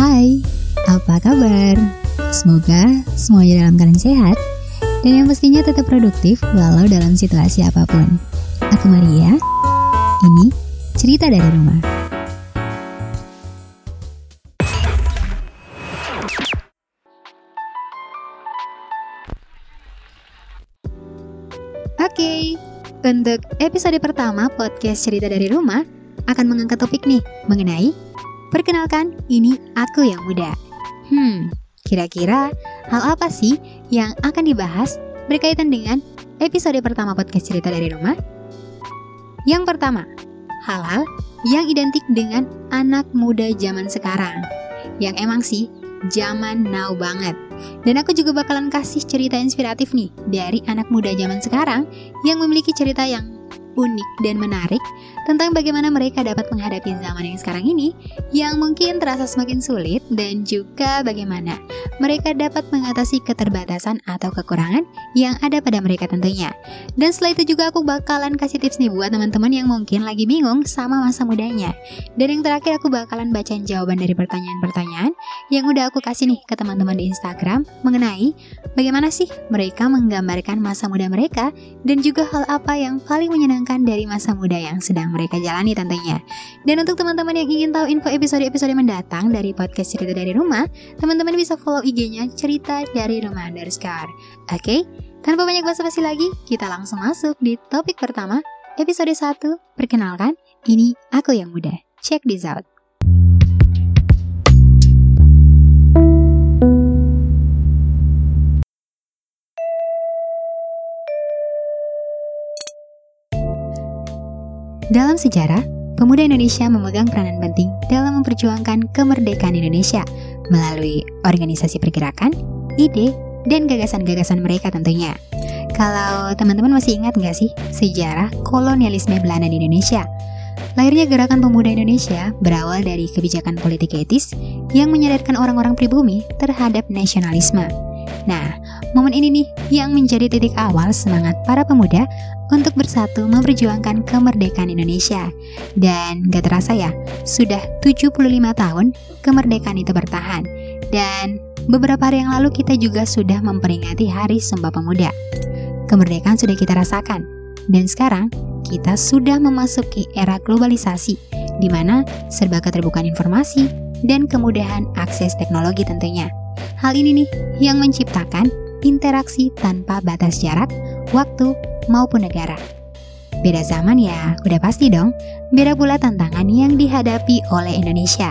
Hai, apa kabar? Semoga semuanya dalam keadaan sehat dan yang pastinya tetap produktif walau dalam situasi apa pun. Aku Maria, ini cerita dari rumah. Oke, untuk episode pertama podcast cerita dari rumah akan mengangkat topik nih mengenai Perkenalkan, ini aku yang muda. Hmm, kira-kira hal apa sih yang akan dibahas berkaitan dengan episode pertama podcast cerita dari rumah? Yang pertama, hal-hal yang identik dengan anak muda zaman sekarang. Yang emang sih zaman now banget. Dan aku juga bakalan kasih cerita inspiratif nih dari anak muda zaman sekarang yang memiliki cerita yang unik dan menarik tentang bagaimana mereka dapat menghadapi zaman yang sekarang ini yang mungkin terasa semakin sulit dan juga bagaimana mereka dapat mengatasi keterbatasan atau kekurangan yang ada pada mereka tentunya. Dan setelah itu juga aku bakalan kasih tips nih buat teman-teman yang mungkin lagi bingung sama masa mudanya. Dan yang terakhir aku bakalan bacain jawaban dari pertanyaan-pertanyaan yang udah aku kasih nih ke teman-teman di Instagram mengenai bagaimana sih mereka menggambarkan masa muda mereka dan juga hal apa yang paling menyenangkan dari masa muda yang sedang mereka jalani tentunya. Dan untuk teman-teman yang ingin tahu info episode-episode mendatang dari podcast cerita dari rumah, teman-teman bisa follow IG-nya cerita dari rumah underscore. Oke, tanpa banyak basa-basi lagi, kita langsung masuk di topik pertama, episode 1, perkenalkan, ini aku yang muda. Check this out. Dalam sejarah, pemuda Indonesia memegang peranan penting dalam memperjuangkan kemerdekaan Indonesia melalui organisasi pergerakan, ide, dan gagasan-gagasan mereka tentunya. Kalau teman-teman masih ingat nggak sih sejarah kolonialisme Belanda di Indonesia? Lahirnya Gerakan Pemuda Indonesia berawal dari kebijakan politik etis yang menyadarkan orang-orang pribumi terhadap nasionalisme. Nah, momen ini nih yang menjadi titik awal semangat para pemuda untuk bersatu memperjuangkan kemerdekaan Indonesia. Dan gak terasa ya, sudah 75 tahun kemerdekaan itu bertahan. Dan beberapa hari yang lalu kita juga sudah memperingati Hari Sumpah Pemuda. Kemerdekaan sudah kita rasakan. Dan sekarang kita sudah memasuki era globalisasi, di mana serba keterbukaan informasi dan kemudahan akses teknologi tentunya. Hal ini nih yang menciptakan interaksi tanpa batas jarak, waktu, maupun negara. Beda zaman ya, udah pasti dong. Beda pula tantangan yang dihadapi oleh Indonesia.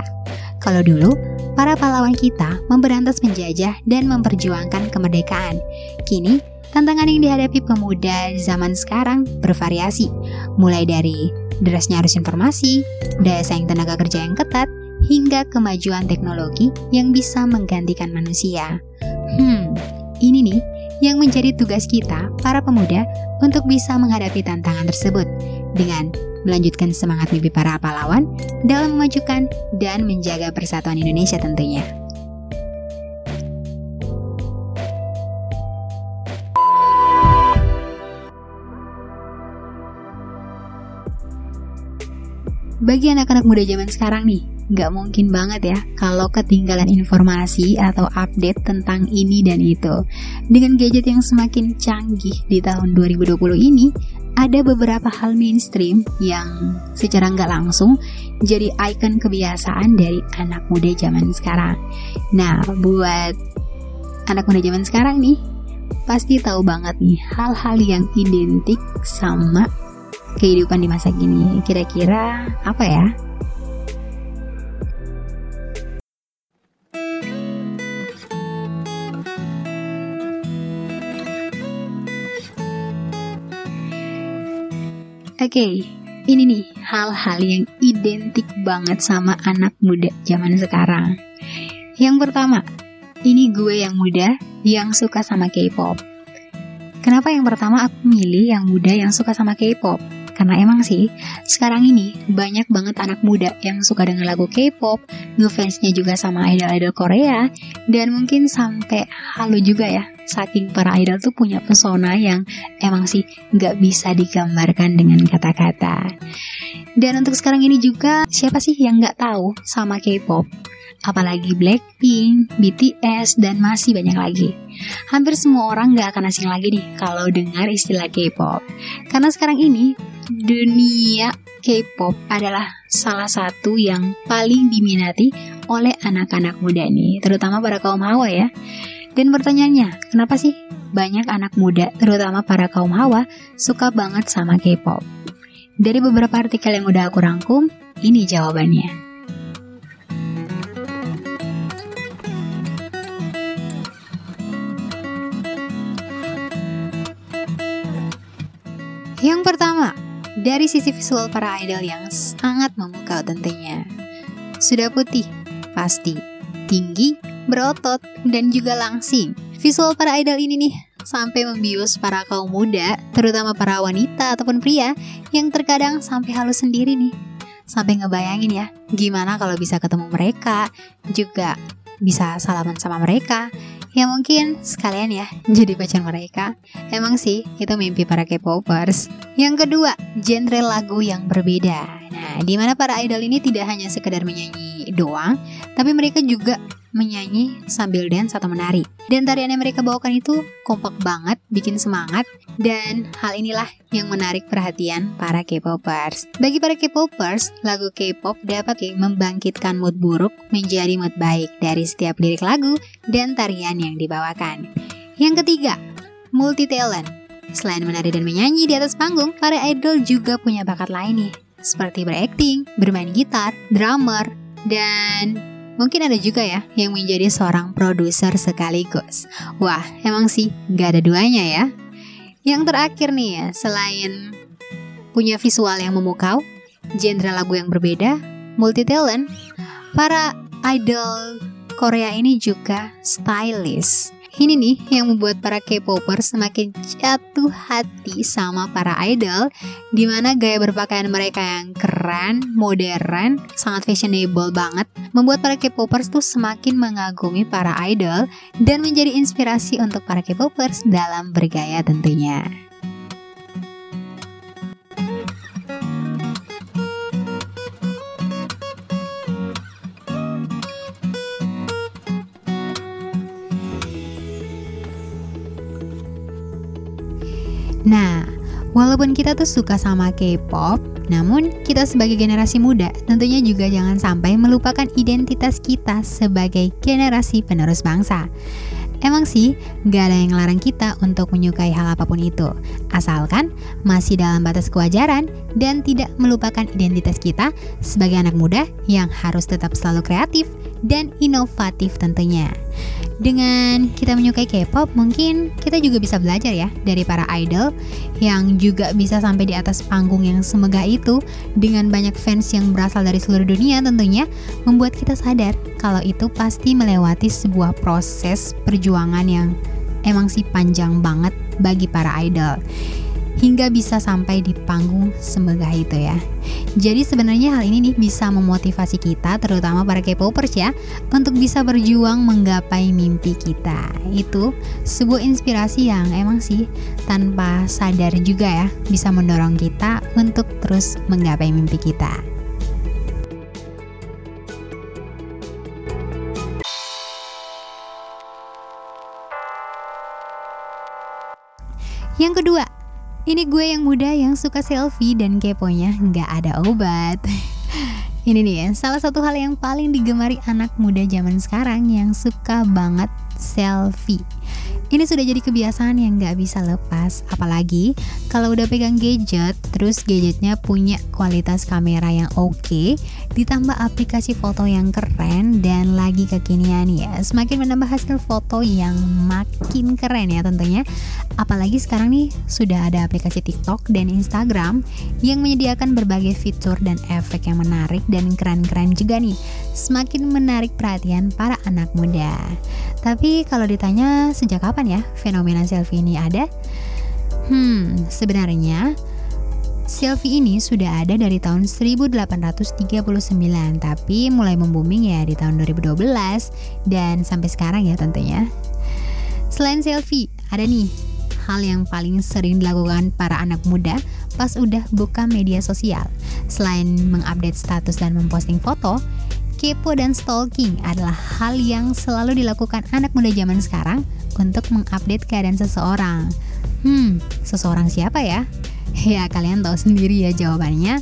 Kalau dulu, para pahlawan kita memberantas penjajah dan memperjuangkan kemerdekaan. Kini, tantangan yang dihadapi pemuda zaman sekarang bervariasi, mulai dari derasnya arus informasi, daya saing tenaga kerja yang ketat, hingga kemajuan teknologi yang bisa menggantikan manusia. Hmm, ini nih yang menjadi tugas kita, para pemuda, untuk bisa menghadapi tantangan tersebut dengan melanjutkan semangat mimpi para pahlawan dalam memajukan dan menjaga persatuan Indonesia tentunya. Bagi anak-anak muda zaman sekarang nih, nggak mungkin banget ya kalau ketinggalan informasi atau update tentang ini dan itu. Dengan gadget yang semakin canggih di tahun 2020 ini, ada beberapa hal mainstream yang secara nggak langsung jadi ikon kebiasaan dari anak muda zaman sekarang. Nah, buat anak muda zaman sekarang nih, pasti tahu banget nih hal-hal yang identik sama kehidupan di masa kini. Kira-kira apa ya? Oke, okay, ini nih hal-hal yang identik banget sama anak muda zaman sekarang. Yang pertama, ini gue yang muda yang suka sama K-pop. Kenapa yang pertama aku milih yang muda yang suka sama K-pop? Karena emang sih, sekarang ini banyak banget anak muda yang suka dengan lagu K-pop, ngefansnya juga sama idol-idol Korea, dan mungkin sampai halu juga ya, saking para idol tuh punya pesona yang emang sih nggak bisa digambarkan dengan kata-kata. Dan untuk sekarang ini juga, siapa sih yang nggak tahu sama K-pop? Apalagi Blackpink, BTS, dan masih banyak lagi. Hampir semua orang gak akan asing lagi nih kalau dengar istilah K-pop. Karena sekarang ini, dunia K-pop adalah salah satu yang paling diminati oleh anak-anak muda nih, terutama para kaum hawa ya. Dan pertanyaannya, kenapa sih banyak anak muda, terutama para kaum hawa, suka banget sama K-pop? Dari beberapa artikel yang udah aku rangkum, ini jawabannya. Yang pertama, dari sisi visual para idol yang sangat memukau tentunya. Sudah putih, pasti, tinggi, berotot, dan juga langsing. Visual para idol ini nih sampai membius para kaum muda, terutama para wanita ataupun pria yang terkadang sampai halus sendiri nih. Sampai ngebayangin ya, gimana kalau bisa ketemu mereka, juga bisa salaman sama mereka, Ya mungkin sekalian ya jadi pacar mereka. Emang sih itu mimpi para K-popers. Yang kedua, genre lagu yang berbeda. Nah, di mana para idol ini tidak hanya sekedar menyanyi doang, tapi mereka juga menyanyi sambil dance atau menari. Dan tarian yang mereka bawakan itu kompak banget, bikin semangat, dan hal inilah yang menarik perhatian para K-popers. Bagi para K-popers, lagu K-pop dapat membangkitkan mood buruk menjadi mood baik dari setiap lirik lagu dan tarian yang dibawakan. Yang ketiga, multi talent. Selain menari dan menyanyi di atas panggung, para idol juga punya bakat lain nih, seperti berakting, bermain gitar, drummer, dan Mungkin ada juga ya yang menjadi seorang produser sekaligus. Wah, emang sih gak ada duanya ya. Yang terakhir nih ya, selain punya visual yang memukau, genre lagu yang berbeda, multi talent, para idol Korea ini juga stylish. Ini nih yang membuat para K-popers semakin jatuh hati sama para idol Di mana gaya berpakaian mereka yang keren, modern, sangat fashionable banget Membuat para K-popers tuh semakin mengagumi para idol Dan menjadi inspirasi untuk para K-popers dalam bergaya tentunya walaupun kita tuh suka sama K-pop, namun kita sebagai generasi muda tentunya juga jangan sampai melupakan identitas kita sebagai generasi penerus bangsa. Emang sih, gak ada yang larang kita untuk menyukai hal apa pun itu, asalkan masih dalam batas kewajaran dan tidak melupakan identitas kita sebagai anak muda yang harus tetap selalu kreatif dan inovatif tentunya. Dengan kita menyukai K-pop, mungkin kita juga bisa belajar ya dari para idol yang juga bisa sampai di atas panggung yang semegah itu dengan banyak fans yang berasal dari seluruh dunia tentunya membuat kita sadar kalau itu pasti melewati sebuah proses perjuangan yang emang sih panjang banget bagi para idol hingga bisa sampai di panggung semegah itu ya. Jadi sebenarnya hal ini nih bisa memotivasi kita terutama para K-popers ya untuk bisa berjuang menggapai mimpi kita. Itu sebuah inspirasi yang emang sih tanpa sadar juga ya bisa mendorong kita untuk terus menggapai mimpi kita. Yang kedua, ini gue yang muda yang suka selfie dan keponya nggak ada obat. Ini nih ya, salah satu hal yang paling digemari anak muda zaman sekarang yang suka banget selfie. Ini sudah jadi kebiasaan yang nggak bisa lepas, apalagi kalau udah pegang gadget, terus gadgetnya punya kualitas kamera yang oke, okay, ditambah aplikasi foto yang keren dan lagi kekinian ya, semakin menambah hasil foto yang makin keren ya tentunya. Apalagi sekarang nih sudah ada aplikasi TikTok dan Instagram yang menyediakan berbagai fitur dan efek yang menarik dan keren-keren juga nih, semakin menarik perhatian para anak muda. Tapi kalau ditanya sejak kapan kapan ya fenomena selfie ini ada? Hmm, sebenarnya selfie ini sudah ada dari tahun 1839 tapi mulai membooming ya di tahun 2012 dan sampai sekarang ya tentunya. Selain selfie, ada nih hal yang paling sering dilakukan para anak muda pas udah buka media sosial. Selain mengupdate status dan memposting foto, kepo dan stalking adalah hal yang selalu dilakukan anak muda zaman sekarang untuk mengupdate keadaan seseorang. Hmm, seseorang siapa ya? Ya, kalian tahu sendiri ya jawabannya.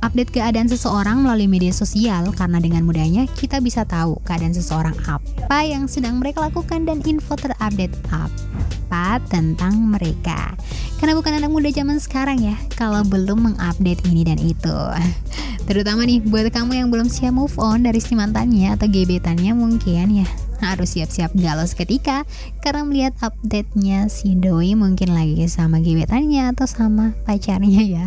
Update keadaan seseorang melalui media sosial karena dengan mudahnya kita bisa tahu keadaan seseorang apa yang sedang mereka lakukan dan info terupdate apa tentang mereka. Karena bukan anak muda zaman sekarang ya, kalau belum mengupdate ini dan itu. Terutama nih buat kamu yang belum siap move on dari si mantannya atau gebetannya mungkin ya harus siap-siap galau seketika karena melihat update-nya si doi mungkin lagi sama gebetannya atau sama pacarnya ya.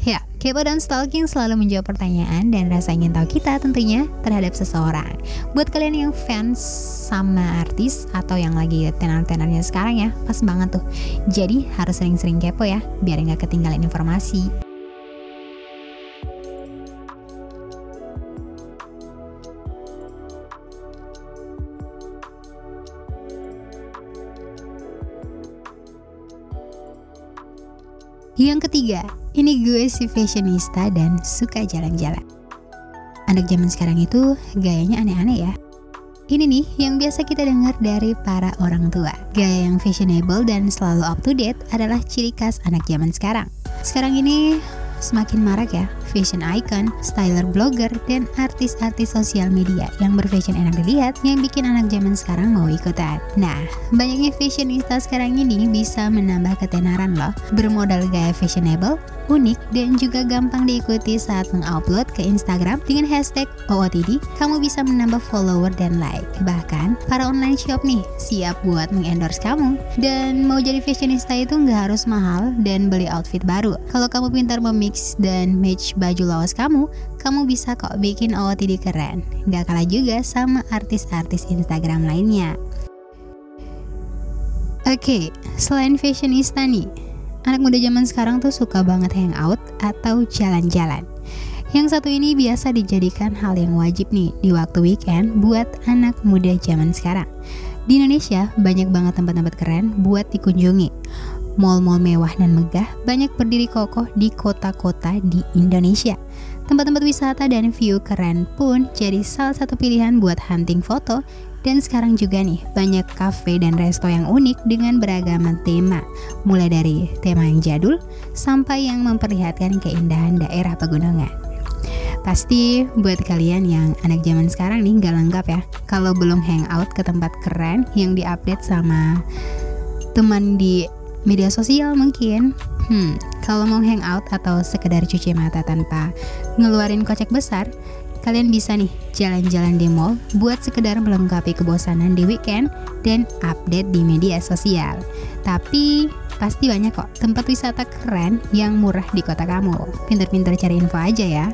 Ya, kepo dan stalking selalu menjawab pertanyaan dan rasa ingin tahu kita tentunya terhadap seseorang. Buat kalian yang fans sama artis atau yang lagi tenar-tenarnya sekarang ya, pas banget tuh. Jadi harus sering-sering kepo ya, biar nggak ketinggalan informasi. Ketiga, ini gue si fashionista dan suka jalan-jalan. Anak zaman sekarang itu gayanya aneh-aneh ya. Ini nih yang biasa kita dengar dari para orang tua. Gaya yang fashionable dan selalu up to date adalah ciri khas anak zaman sekarang. Sekarang ini semakin marak ya fashion icon, styler blogger, dan artis-artis sosial media yang berfashion enak dilihat yang bikin anak zaman sekarang mau ikutan. Nah, banyaknya fashionista sekarang ini bisa menambah ketenaran loh. Bermodal gaya fashionable, unik, dan juga gampang diikuti saat mengupload ke Instagram dengan hashtag OOTD, kamu bisa menambah follower dan like. Bahkan, para online shop nih siap buat mengendorse kamu. Dan mau jadi fashionista itu nggak harus mahal dan beli outfit baru. Kalau kamu pintar memix dan match baju lawas kamu, kamu bisa kok bikin OOTD keren. Gak kalah juga sama artis-artis Instagram lainnya. Oke, okay, selain fashionista nih, anak muda zaman sekarang tuh suka banget hangout atau jalan-jalan. Yang satu ini biasa dijadikan hal yang wajib nih di waktu weekend buat anak muda zaman sekarang. Di Indonesia banyak banget tempat-tempat keren buat dikunjungi. Mall-mall mewah dan megah banyak berdiri kokoh di kota-kota di Indonesia. Tempat-tempat wisata dan view keren pun jadi salah satu pilihan buat hunting foto. Dan sekarang juga nih banyak cafe dan resto yang unik dengan beragam tema. Mulai dari tema yang jadul sampai yang memperlihatkan keindahan daerah pegunungan. Pasti buat kalian yang anak zaman sekarang nih gak lengkap ya. Kalau belum hangout ke tempat keren yang diupdate sama teman di media sosial mungkin. Hmm, kalau mau hangout atau sekedar cuci mata tanpa ngeluarin kocek besar, kalian bisa nih jalan-jalan di mall buat sekedar melengkapi kebosanan di weekend dan update di media sosial. Tapi pasti banyak kok tempat wisata keren yang murah di kota kamu. Pinter-pinter cari info aja ya.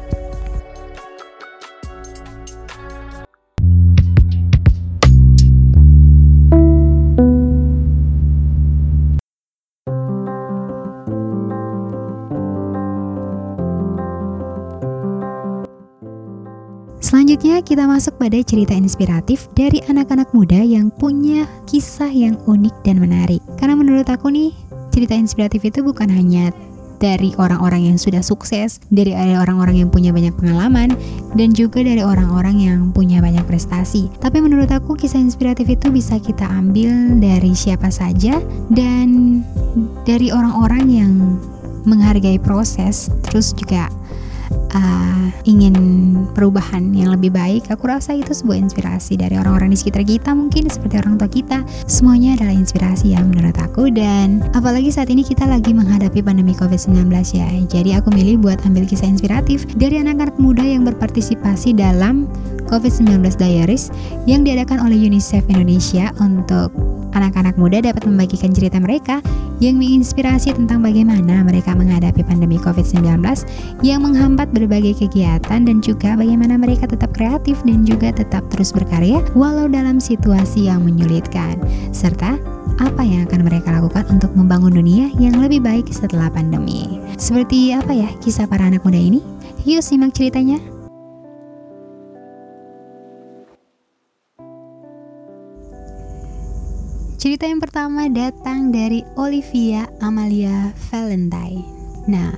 Kita masuk pada cerita inspiratif dari anak-anak muda yang punya kisah yang unik dan menarik. Karena menurut aku nih, cerita inspiratif itu bukan hanya dari orang-orang yang sudah sukses, dari orang-orang yang punya banyak pengalaman, dan juga dari orang-orang yang punya banyak prestasi. Tapi menurut aku kisah inspiratif itu bisa kita ambil dari siapa saja dan dari orang-orang yang menghargai proses, terus juga uh, ingin perubahan yang lebih baik, aku rasa itu sebuah inspirasi dari orang-orang di sekitar kita mungkin seperti orang tua kita. Semuanya adalah inspirasi ya menurut aku dan apalagi saat ini kita lagi menghadapi pandemi COVID-19 ya. Jadi aku milih buat ambil kisah inspiratif dari anak-anak muda yang berpartisipasi dalam COVID-19 Diaries yang diadakan oleh UNICEF Indonesia untuk anak-anak muda dapat membagikan cerita mereka yang menginspirasi tentang bagaimana mereka menghadapi pandemi COVID-19 yang menghambat berbagai kegiatan dan juga bagaimana mereka tetap kreatif dan juga tetap terus berkarya walau dalam situasi yang menyulitkan serta apa yang akan mereka lakukan untuk membangun dunia yang lebih baik setelah pandemi. Seperti apa ya kisah para anak muda ini? Yuk simak ceritanya. Cerita yang pertama datang dari Olivia Amalia Valentine. Nah,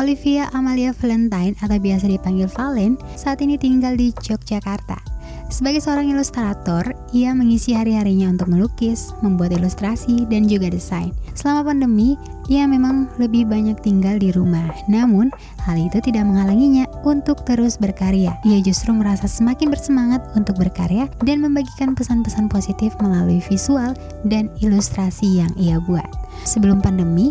Olivia Amalia Valentine atau biasa dipanggil Valen saat ini tinggal di Yogyakarta. Sebagai seorang ilustrator, ia mengisi hari-harinya untuk melukis, membuat ilustrasi, dan juga desain. Selama pandemi, ia memang lebih banyak tinggal di rumah. Namun, hal itu tidak menghalanginya untuk terus berkarya. Ia justru merasa semakin bersemangat untuk berkarya dan membagikan pesan-pesan positif melalui visual dan ilustrasi yang ia buat. Sebelum pandemi,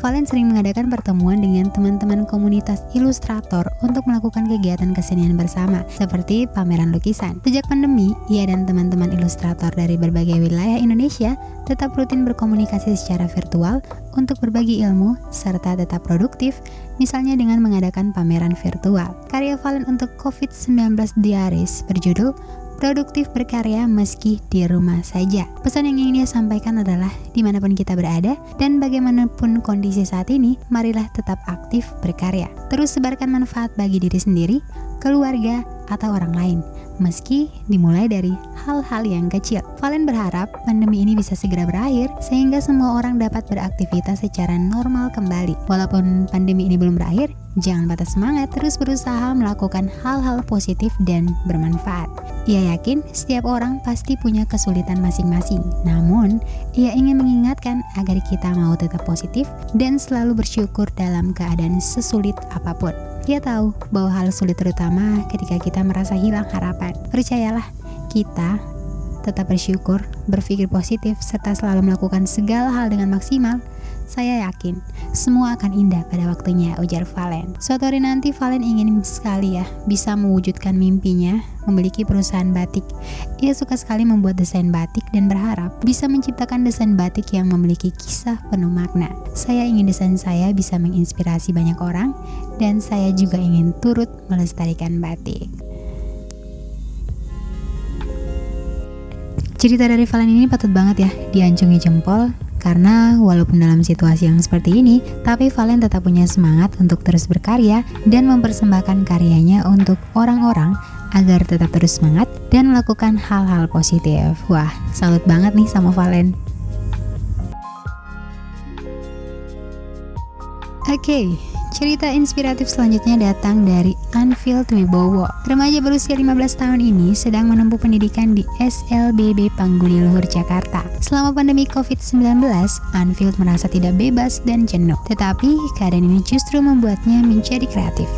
Valen sering mengadakan pertemuan dengan teman-teman komunitas ilustrator untuk melakukan kegiatan kesenian bersama, seperti pameran lukisan. Sejak pandemi, ia dan teman-teman ilustrator dari berbagai wilayah Indonesia tetap rutin berkomunikasi secara virtual untuk berbagi ilmu serta tetap produktif, misalnya dengan mengadakan pameran virtual. Karya Valen untuk COVID-19 Diaries berjudul produktif berkarya meski di rumah saja. Pesan yang ingin dia sampaikan adalah di mana pun kita berada dan bagaimanapun kondisi saat ini, marilah tetap aktif berkarya. Terus sebarkan manfaat bagi diri sendiri, keluarga, atau orang lain, meski dimulai dari hal-hal yang kecil. Valen berharap pandemi ini bisa segera berakhir sehingga semua orang dapat beraktivitas secara normal kembali. Walaupun pandemi ini belum berakhir, jangan patah semangat terus berusaha melakukan hal-hal positif dan bermanfaat. Ia yakin setiap orang pasti punya kesulitan masing-masing. Namun, ia ingin mengingatkan agar kita mau tetap positif dan selalu bersyukur dalam keadaan sesulit apa pun. Dia tahu bahwa hal sulit terutama ketika kita merasa hilang harapan. Percayalah, kita tetap bersyukur, berpikir positif, serta selalu melakukan segala hal dengan maksimal saya yakin semua akan indah pada waktunya, ujar Valen. Suatu hari nanti Valen ingin sekali ya bisa mewujudkan mimpinya memiliki perusahaan batik. Ia suka sekali membuat desain batik dan berharap bisa menciptakan desain batik yang memiliki kisah penuh makna. Saya ingin desain saya bisa menginspirasi banyak orang dan saya juga ingin turut melestarikan batik. Cerita dari Valen ini patut banget ya diancungi jempol karena walaupun dalam situasi yang seperti ini, tapi Valen tetap punya semangat untuk terus berkarya dan mempersembahkan karyanya untuk orang-orang agar tetap terus semangat dan melakukan hal-hal positif. Wah, salut banget nih sama Valen. Oke, okay, Cerita inspiratif selanjutnya datang dari Anfield Wibowo. Remaja berusia 15 tahun ini sedang menempuh pendidikan di SLBB Panggudi Luhur Jakarta. Selama pandemi COVID-19, Anfield merasa tidak bebas dan jenuh. Tetapi keadaan ini justru membuatnya menjadi kreatif.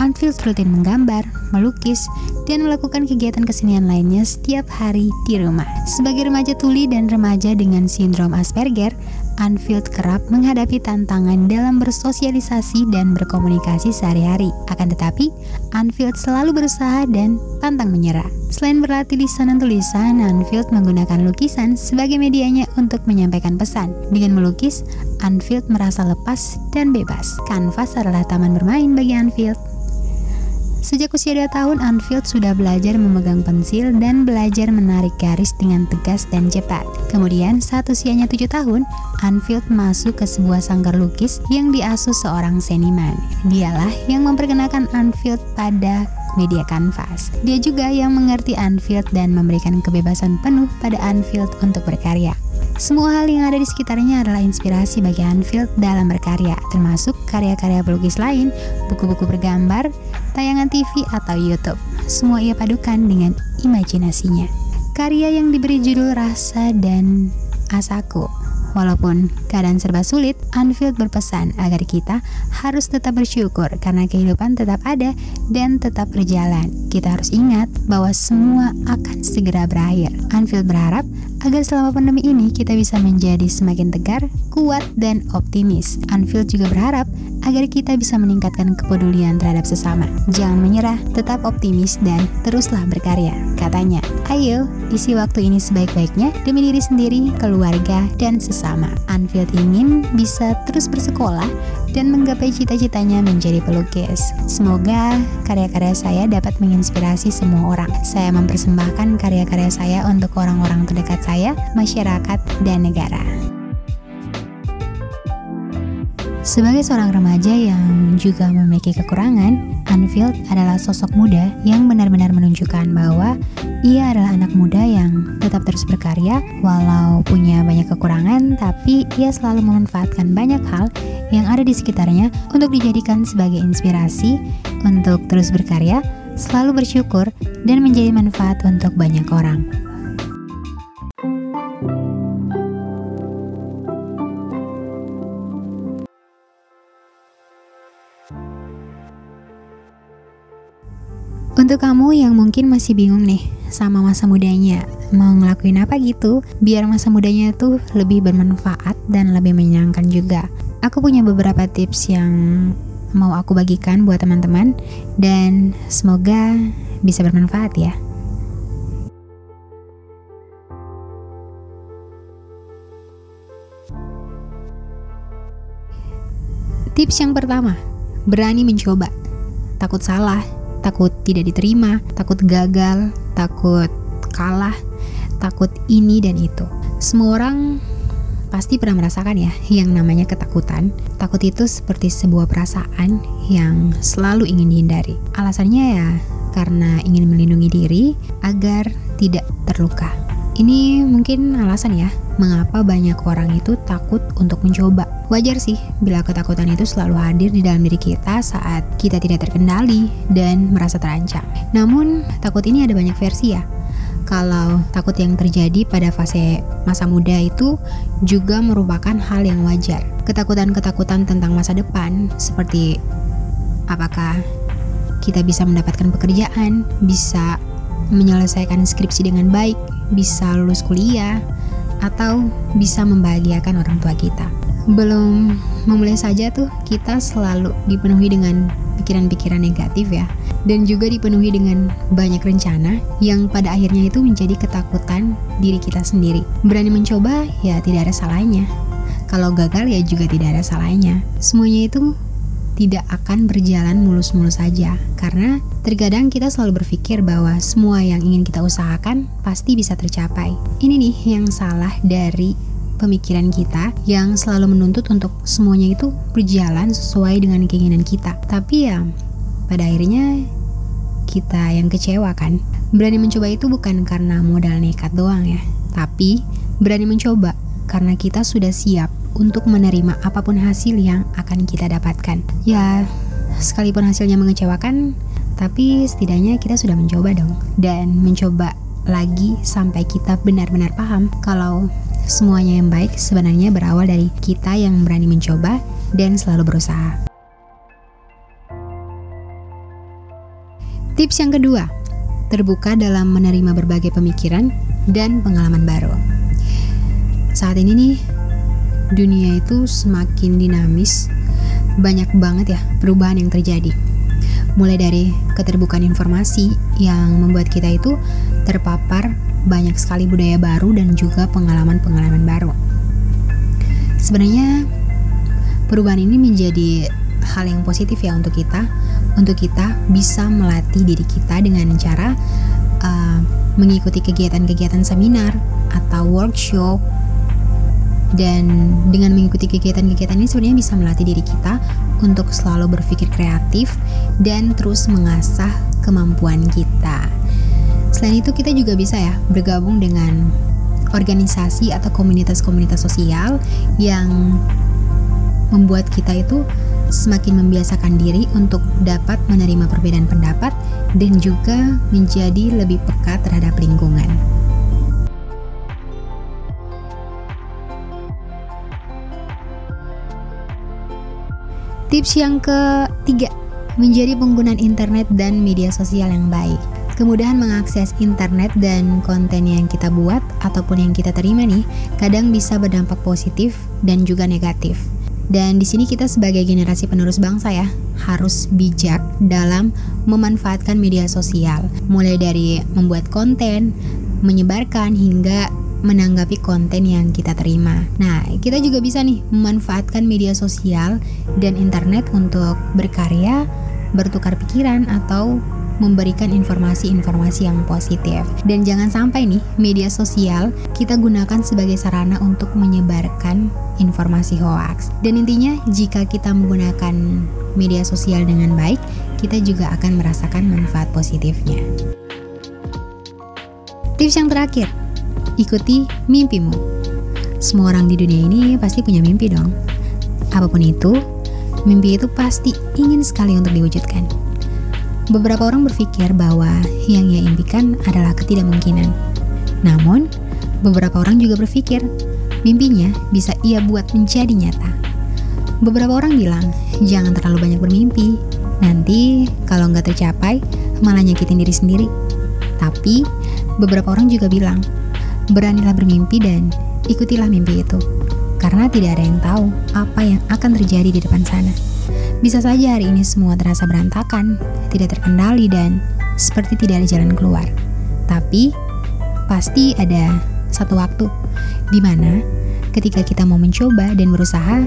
Anfield rutin menggambar, melukis, dan melakukan kegiatan kesenian lainnya setiap hari di rumah. Sebagai remaja tuli dan remaja dengan sindrom Asperger, Anfield kerap menghadapi tantangan dalam bersosialisasi dan berkomunikasi sehari-hari. Akan tetapi, Anfield selalu berusaha dan pantang menyerah. Selain berlatih lisan dan tulisan, Anfield menggunakan lukisan sebagai medianya untuk menyampaikan pesan. Dengan melukis, Anfield merasa lepas dan bebas. Kanvas adalah taman bermain bagi Anfield. Sejak usia 2 tahun, Anfield sudah belajar memegang pensil dan belajar menarik garis dengan tegas dan cepat. Kemudian, saat usianya 7 tahun, Anfield masuk ke sebuah sanggar lukis yang diasuh seorang seniman. Dialah yang memperkenalkan Anfield pada media kanvas. Dia juga yang mengerti Anfield dan memberikan kebebasan penuh pada Anfield untuk berkarya. Semua hal yang ada di sekitarnya adalah inspirasi bagi Anfield dalam berkarya, termasuk karya-karya pelukis lain, buku-buku bergambar, tayangan TV atau YouTube. Semua ia padukan dengan imajinasinya. Karya yang diberi judul Rasa dan Asaku Walaupun keadaan serba sulit, Anfield berpesan agar kita harus tetap bersyukur karena kehidupan tetap ada dan tetap berjalan. Kita harus ingat bahwa semua akan segera berakhir. Anfield berharap agar selama pandemi ini kita bisa menjadi semakin tegar, kuat, dan optimis. Anfield juga berharap agar kita bisa meningkatkan kepedulian terhadap sesama. Jangan menyerah, tetap optimis, dan teruslah berkarya, katanya. Ayo, isi waktu ini sebaik-baiknya demi diri sendiri, keluarga, dan sesama. Anfield ingin bisa terus bersekolah dan menggapai cita-citanya menjadi pelukis. Semoga karya-karya saya dapat menginspirasi semua orang. Saya mempersembahkan karya-karya saya untuk orang-orang terdekat saya, masyarakat, dan negara. Sebagai seorang remaja yang juga memiliki kekurangan, Anfield adalah sosok muda yang benar-benar menunjukkan bahwa ia adalah anak muda yang tetap terus berkarya walau punya banyak kekurangan tapi ia selalu memanfaatkan banyak hal yang ada di sekitarnya untuk dijadikan sebagai inspirasi untuk terus berkarya, selalu bersyukur, dan menjadi manfaat untuk banyak orang. Untuk kamu yang mungkin masih bingung nih sama masa mudanya, mau ngelakuin apa gitu biar masa mudanya tuh lebih bermanfaat dan lebih menyenangkan juga. Aku punya beberapa tips yang mau aku bagikan buat teman-teman dan semoga bisa bermanfaat ya. Tips yang pertama, berani mencoba. Takut salah, takut tidak diterima, takut gagal, takut kalah, takut ini dan itu. Semua orang pasti pernah merasakan ya yang namanya ketakutan. Takut itu seperti sebuah perasaan yang selalu ingin dihindari. Alasannya ya karena ingin melindungi diri agar tidak terluka. Ini mungkin alasan ya mengapa banyak orang itu takut untuk mencoba. Wajar sih bila ketakutan itu selalu hadir di dalam diri kita saat kita tidak terkendali dan merasa terancam. Namun, takut ini ada banyak versi ya. Kalau takut yang terjadi pada fase masa muda itu juga merupakan hal yang wajar. Ketakutan-ketakutan tentang masa depan seperti apakah kita bisa mendapatkan pekerjaan, bisa menyelesaikan skripsi dengan baik, bisa lulus kuliah, atau bisa membahagiakan orang tua kita. Belum memulai saja tuh kita selalu dipenuhi dengan pikiran-pikiran negatif ya dan juga dipenuhi dengan banyak rencana yang pada akhirnya itu menjadi ketakutan diri kita sendiri. Berani mencoba ya tidak ada salahnya. Kalau gagal ya juga tidak ada salahnya. Semuanya itu tidak akan berjalan mulus-mulus saja karena terkadang kita selalu berpikir bahwa semua yang ingin kita usahakan pasti bisa tercapai. Ini nih yang salah dari pemikiran kita yang selalu menuntut untuk semuanya itu berjalan sesuai dengan keinginan kita. Tapi ya pada akhirnya kita yang kecewa kan. Berani mencoba itu bukan karena modal nekat doang ya, tapi berani mencoba karena kita sudah siap untuk menerima apa pun hasil yang akan kita dapatkan. Ya, sekalipun hasilnya mengecewakan, tapi setidaknya kita sudah mencoba dong. Dan mencoba lagi sampai kita benar-benar paham kalau semuanya yang baik sebenarnya berawal dari kita yang berani mencoba dan selalu berusaha. Tips yang kedua, terbuka dalam menerima berbagai pemikiran dan pengalaman baru. Saat ini nih, dunia itu semakin dinamis, banyak banget ya perubahan yang terjadi. Mulai dari keterbukaan informasi yang membuat kita itu terpapar banyak sekali budaya baru dan juga pengalaman-pengalaman baru. Sebenarnya perubahan ini menjadi hal yang positif ya untuk kita, untuk kita bisa melatih diri kita dengan cara uh, mengikuti kegiatan-kegiatan seminar atau workshop dan dengan mengikuti kegiatan-kegiatan ini sebenarnya bisa melatih diri kita untuk selalu berpikir kreatif dan terus mengasah kemampuan kita. Selain itu kita juga bisa ya bergabung dengan organisasi atau komunitas-komunitas sosial yang membuat kita itu semakin membiasakan diri untuk dapat menerima perbedaan pendapat dan juga menjadi lebih peka terhadap lingkungan. Tips yang ketiga, menjadi penggunaan internet dan media sosial yang baik. Kemudahan mengakses internet dan konten yang kita buat ataupun yang kita terima nih, kadang bisa berdampak positif dan juga negatif. Dan di sini kita sebagai generasi penerus bangsa ya, harus bijak dalam memanfaatkan media sosial, mulai dari membuat konten, menyebarkan hingga menanggapi konten yang kita terima. Nah, kita juga bisa nih memanfaatkan media sosial dan internet untuk berkarya, bertukar pikiran atau memberikan informasi-informasi yang positif. Dan jangan sampai nih media sosial kita gunakan sebagai sarana untuk menyebarkan informasi hoax. Dan intinya jika kita menggunakan media sosial dengan baik, kita juga akan merasakan manfaat positifnya. Tips yang terakhir, ikuti mimpimu. Semua orang di dunia ini pasti punya mimpi dong. Apa pun itu, mimpi itu pasti ingin sekali untuk diwujudkan. Beberapa orang berpikir bahwa yang ia impikan adalah ketidakmungkinan. Namun, beberapa orang juga berpikir mimpinya bisa ia buat menjadi nyata. Beberapa orang bilang, jangan terlalu banyak bermimpi. Nanti kalau nggak tercapai, malah nyakitin diri sendiri. Tapi, beberapa orang juga bilang, beranilah bermimpi dan ikutilah mimpi itu. Karena tidak ada yang tahu apa yang akan terjadi di depan sana. Bisa saja hari ini semua terasa berantakan, tidak terkendali dan seperti tidak ada jalan keluar. Tapi pasti ada satu waktu di mana ketika kita mau mencoba dan berusaha,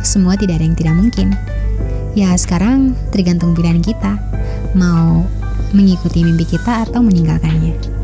semua tidak ada yang tidak mungkin. Ya, sekarang tergantung pilihan kita mau mengikuti mimpi kita atau meninggalkannya.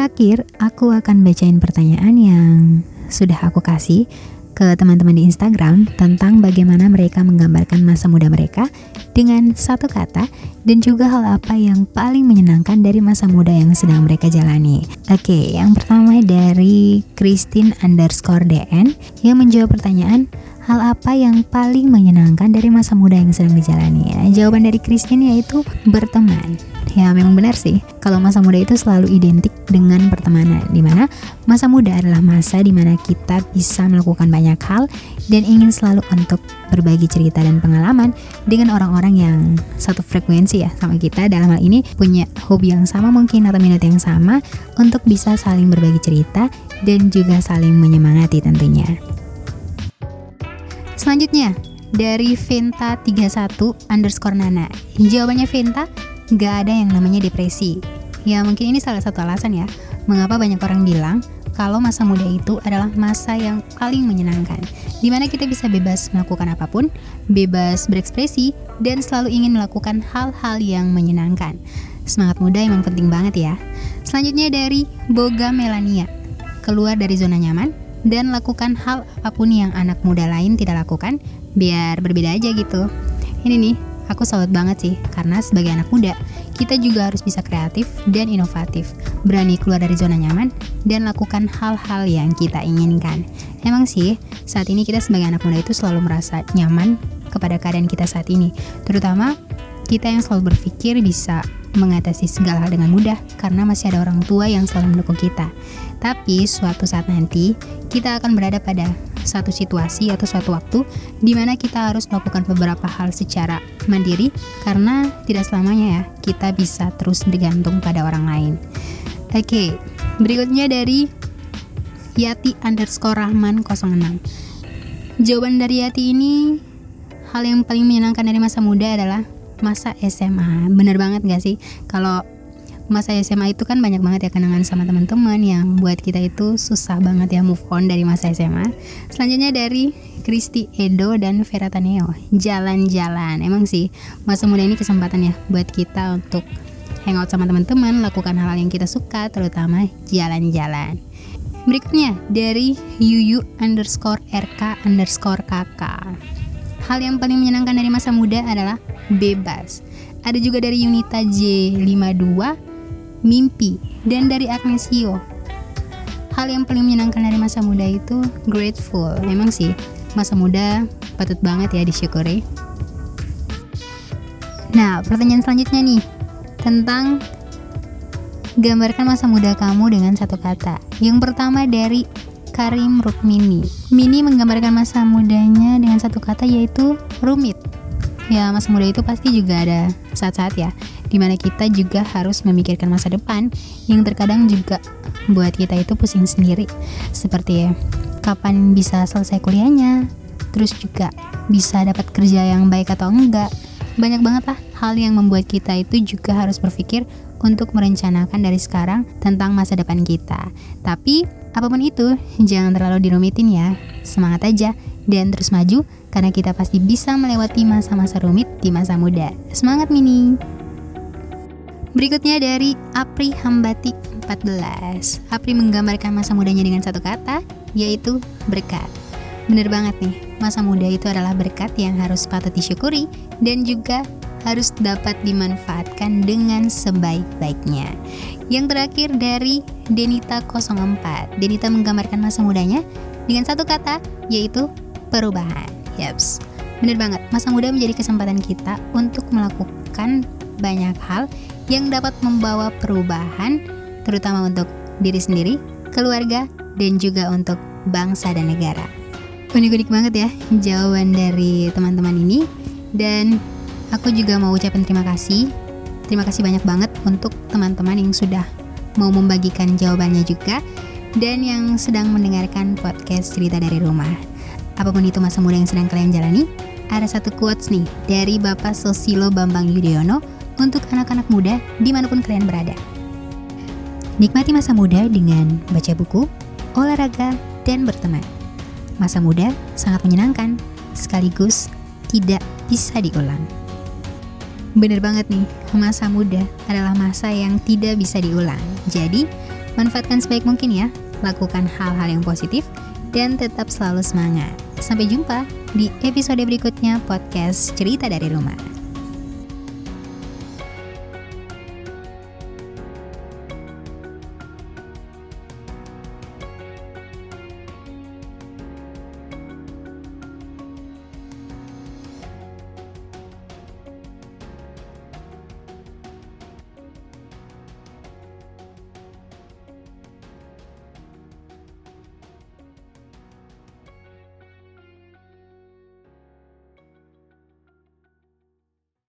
Terakhir, aku akan bacain pertanyaan yang sudah aku kasih ke teman-teman di Instagram tentang bagaimana mereka menggambarkan masa muda mereka dengan satu kata dan juga hal apa yang paling menyenangkan dari masa muda yang sedang mereka jalani. Oke, yang pertama dari Christine underscore DN yang menjawab pertanyaan hal apa yang paling menyenangkan dari masa muda yang sedang dijalani. Nah, jawaban dari Christine yaitu berteman. Ya memang benar sih, kalau masa muda itu selalu identik dengan pertemanan, di mana masa muda adalah masa di mana kita bisa melakukan banyak hal dan ingin selalu untuk berbagi cerita dan pengalaman dengan orang-orang yang satu frekuensi ya sama kita dalam hal ini punya hobi yang sama mungkin atau minat yang sama untuk bisa saling berbagi cerita dan juga saling menyemangati tentunya. Selanjutnya, dari Venta31 underscore Nana. Jawabannya Venta, gak ada yang namanya depresi. Ya mungkin ini salah satu alasan ya, mengapa banyak orang bilang kalau masa muda itu adalah masa yang paling menyenangkan, di mana kita bisa bebas melakukan apa pun, bebas berekspresi, dan selalu ingin melakukan hal-hal yang menyenangkan. Semangat muda emang penting banget ya. Selanjutnya dari Boga Melania, keluar dari zona nyaman, dan lakukan hal apa pun yang anak muda lain tidak lakukan, biar berbeda aja gitu. Ini nih, aku salut banget sih, karena sebagai anak muda, kita juga harus bisa kreatif dan inovatif, berani keluar dari zona nyaman, dan lakukan hal-hal yang kita inginkan. Emang sih, saat ini kita sebagai anak muda itu selalu merasa nyaman kepada keadaan kita saat ini, terutama kita yang selalu berpikir bisa mengatasi segala hal dengan mudah karena masih ada orang tua yang selalu mendukung kita. Tapi suatu saat nanti kita akan berada pada satu situasi atau suatu waktu di mana kita harus melakukan beberapa hal secara mandiri karena tidak selamanya ya kita bisa terus bergantung pada orang lain. Oke, berikutnya dari Yati underscore Rahman 06. Jawaban dari Yati ini hal yang paling menyenangkan dari masa muda adalah masa SMA. Bener banget gak sih? Kalau masa SMA itu kan banyak banget ya kenangan sama teman-teman yang buat kita itu susah banget ya move on dari masa SMA. Selanjutnya dari Kristi Edo dan Vera Taneo, jalan-jalan. Emang sih masa muda ini kesempatan ya buat kita untuk hangout sama teman-teman, lakukan hal-hal yang kita suka, terutama jalan-jalan. Berikutnya dari Yuyu underscore RK underscore kakak. Hal yang paling menyenangkan dari masa muda adalah bebas. Ada juga dari Unita J52 mimpi, dan dari Agnesio. Hal yang paling menyenangkan dari masa muda itu grateful. Memang sih, masa muda patut banget ya disyukuri. Nah, pertanyaan selanjutnya nih tentang gambarkan masa muda kamu dengan satu kata. Yang pertama dari Karim Rukmini. Mini menggambarkan masa mudanya dengan satu kata yaitu rumit. Ya, masa muda itu pasti juga ada saat-saat ya di mana kita juga harus memikirkan masa depan yang terkadang juga buat kita itu pusing sendiri seperti kapan bisa selesai kuliahnya terus juga bisa dapat kerja yang baik atau enggak banyak banget lah hal yang membuat kita itu juga harus berpikir untuk merencanakan dari sekarang tentang masa depan kita. Tapi apa pun itu, jangan terlalu dirumitin ya. Semangat aja dan terus maju karena kita pasti bisa melewati masa-masa rumit di masa muda. Semangat Mini! Berikutnya dari Apri Hambati 14. Apri menggambarkan masa mudanya dengan satu kata, yaitu berkat. Bener banget nih, masa muda itu adalah berkat yang harus patut disyukuri dan juga harus dapat dimanfaatkan dengan sebaik-baiknya. Yang terakhir dari Denita 04. Denita menggambarkan masa mudanya dengan satu kata, yaitu perubahan. Yaps, bener banget, masa muda menjadi kesempatan kita untuk melakukan banyak hal yang dapat membawa perubahan terutama untuk diri sendiri, keluarga, dan juga untuk bangsa dan negara. Unik-unik banget ya jawaban dari teman-teman ini dan aku juga mau ucapin terima kasih. Terima kasih banyak banget untuk teman-teman yang sudah mau membagikan jawabannya juga dan yang sedang mendengarkan podcast cerita dari rumah. Apa pun itu masa muda yang sedang kalian jalani, ada satu quotes nih dari Bapak Sosilo Bambang Yudhoyono untuk anak-anak muda di mana pun kalian berada. Nikmati masa muda dengan baca buku, olahraga, dan berteman. Masa muda sangat menyenangkan, sekaligus tidak bisa diulang. Bener banget nih, masa muda adalah masa yang tidak bisa diulang. Jadi, manfaatkan sebaik mungkin ya, lakukan hal-hal yang positif, dan tetap selalu semangat. Sampai jumpa di episode berikutnya podcast Cerita dari Rumah.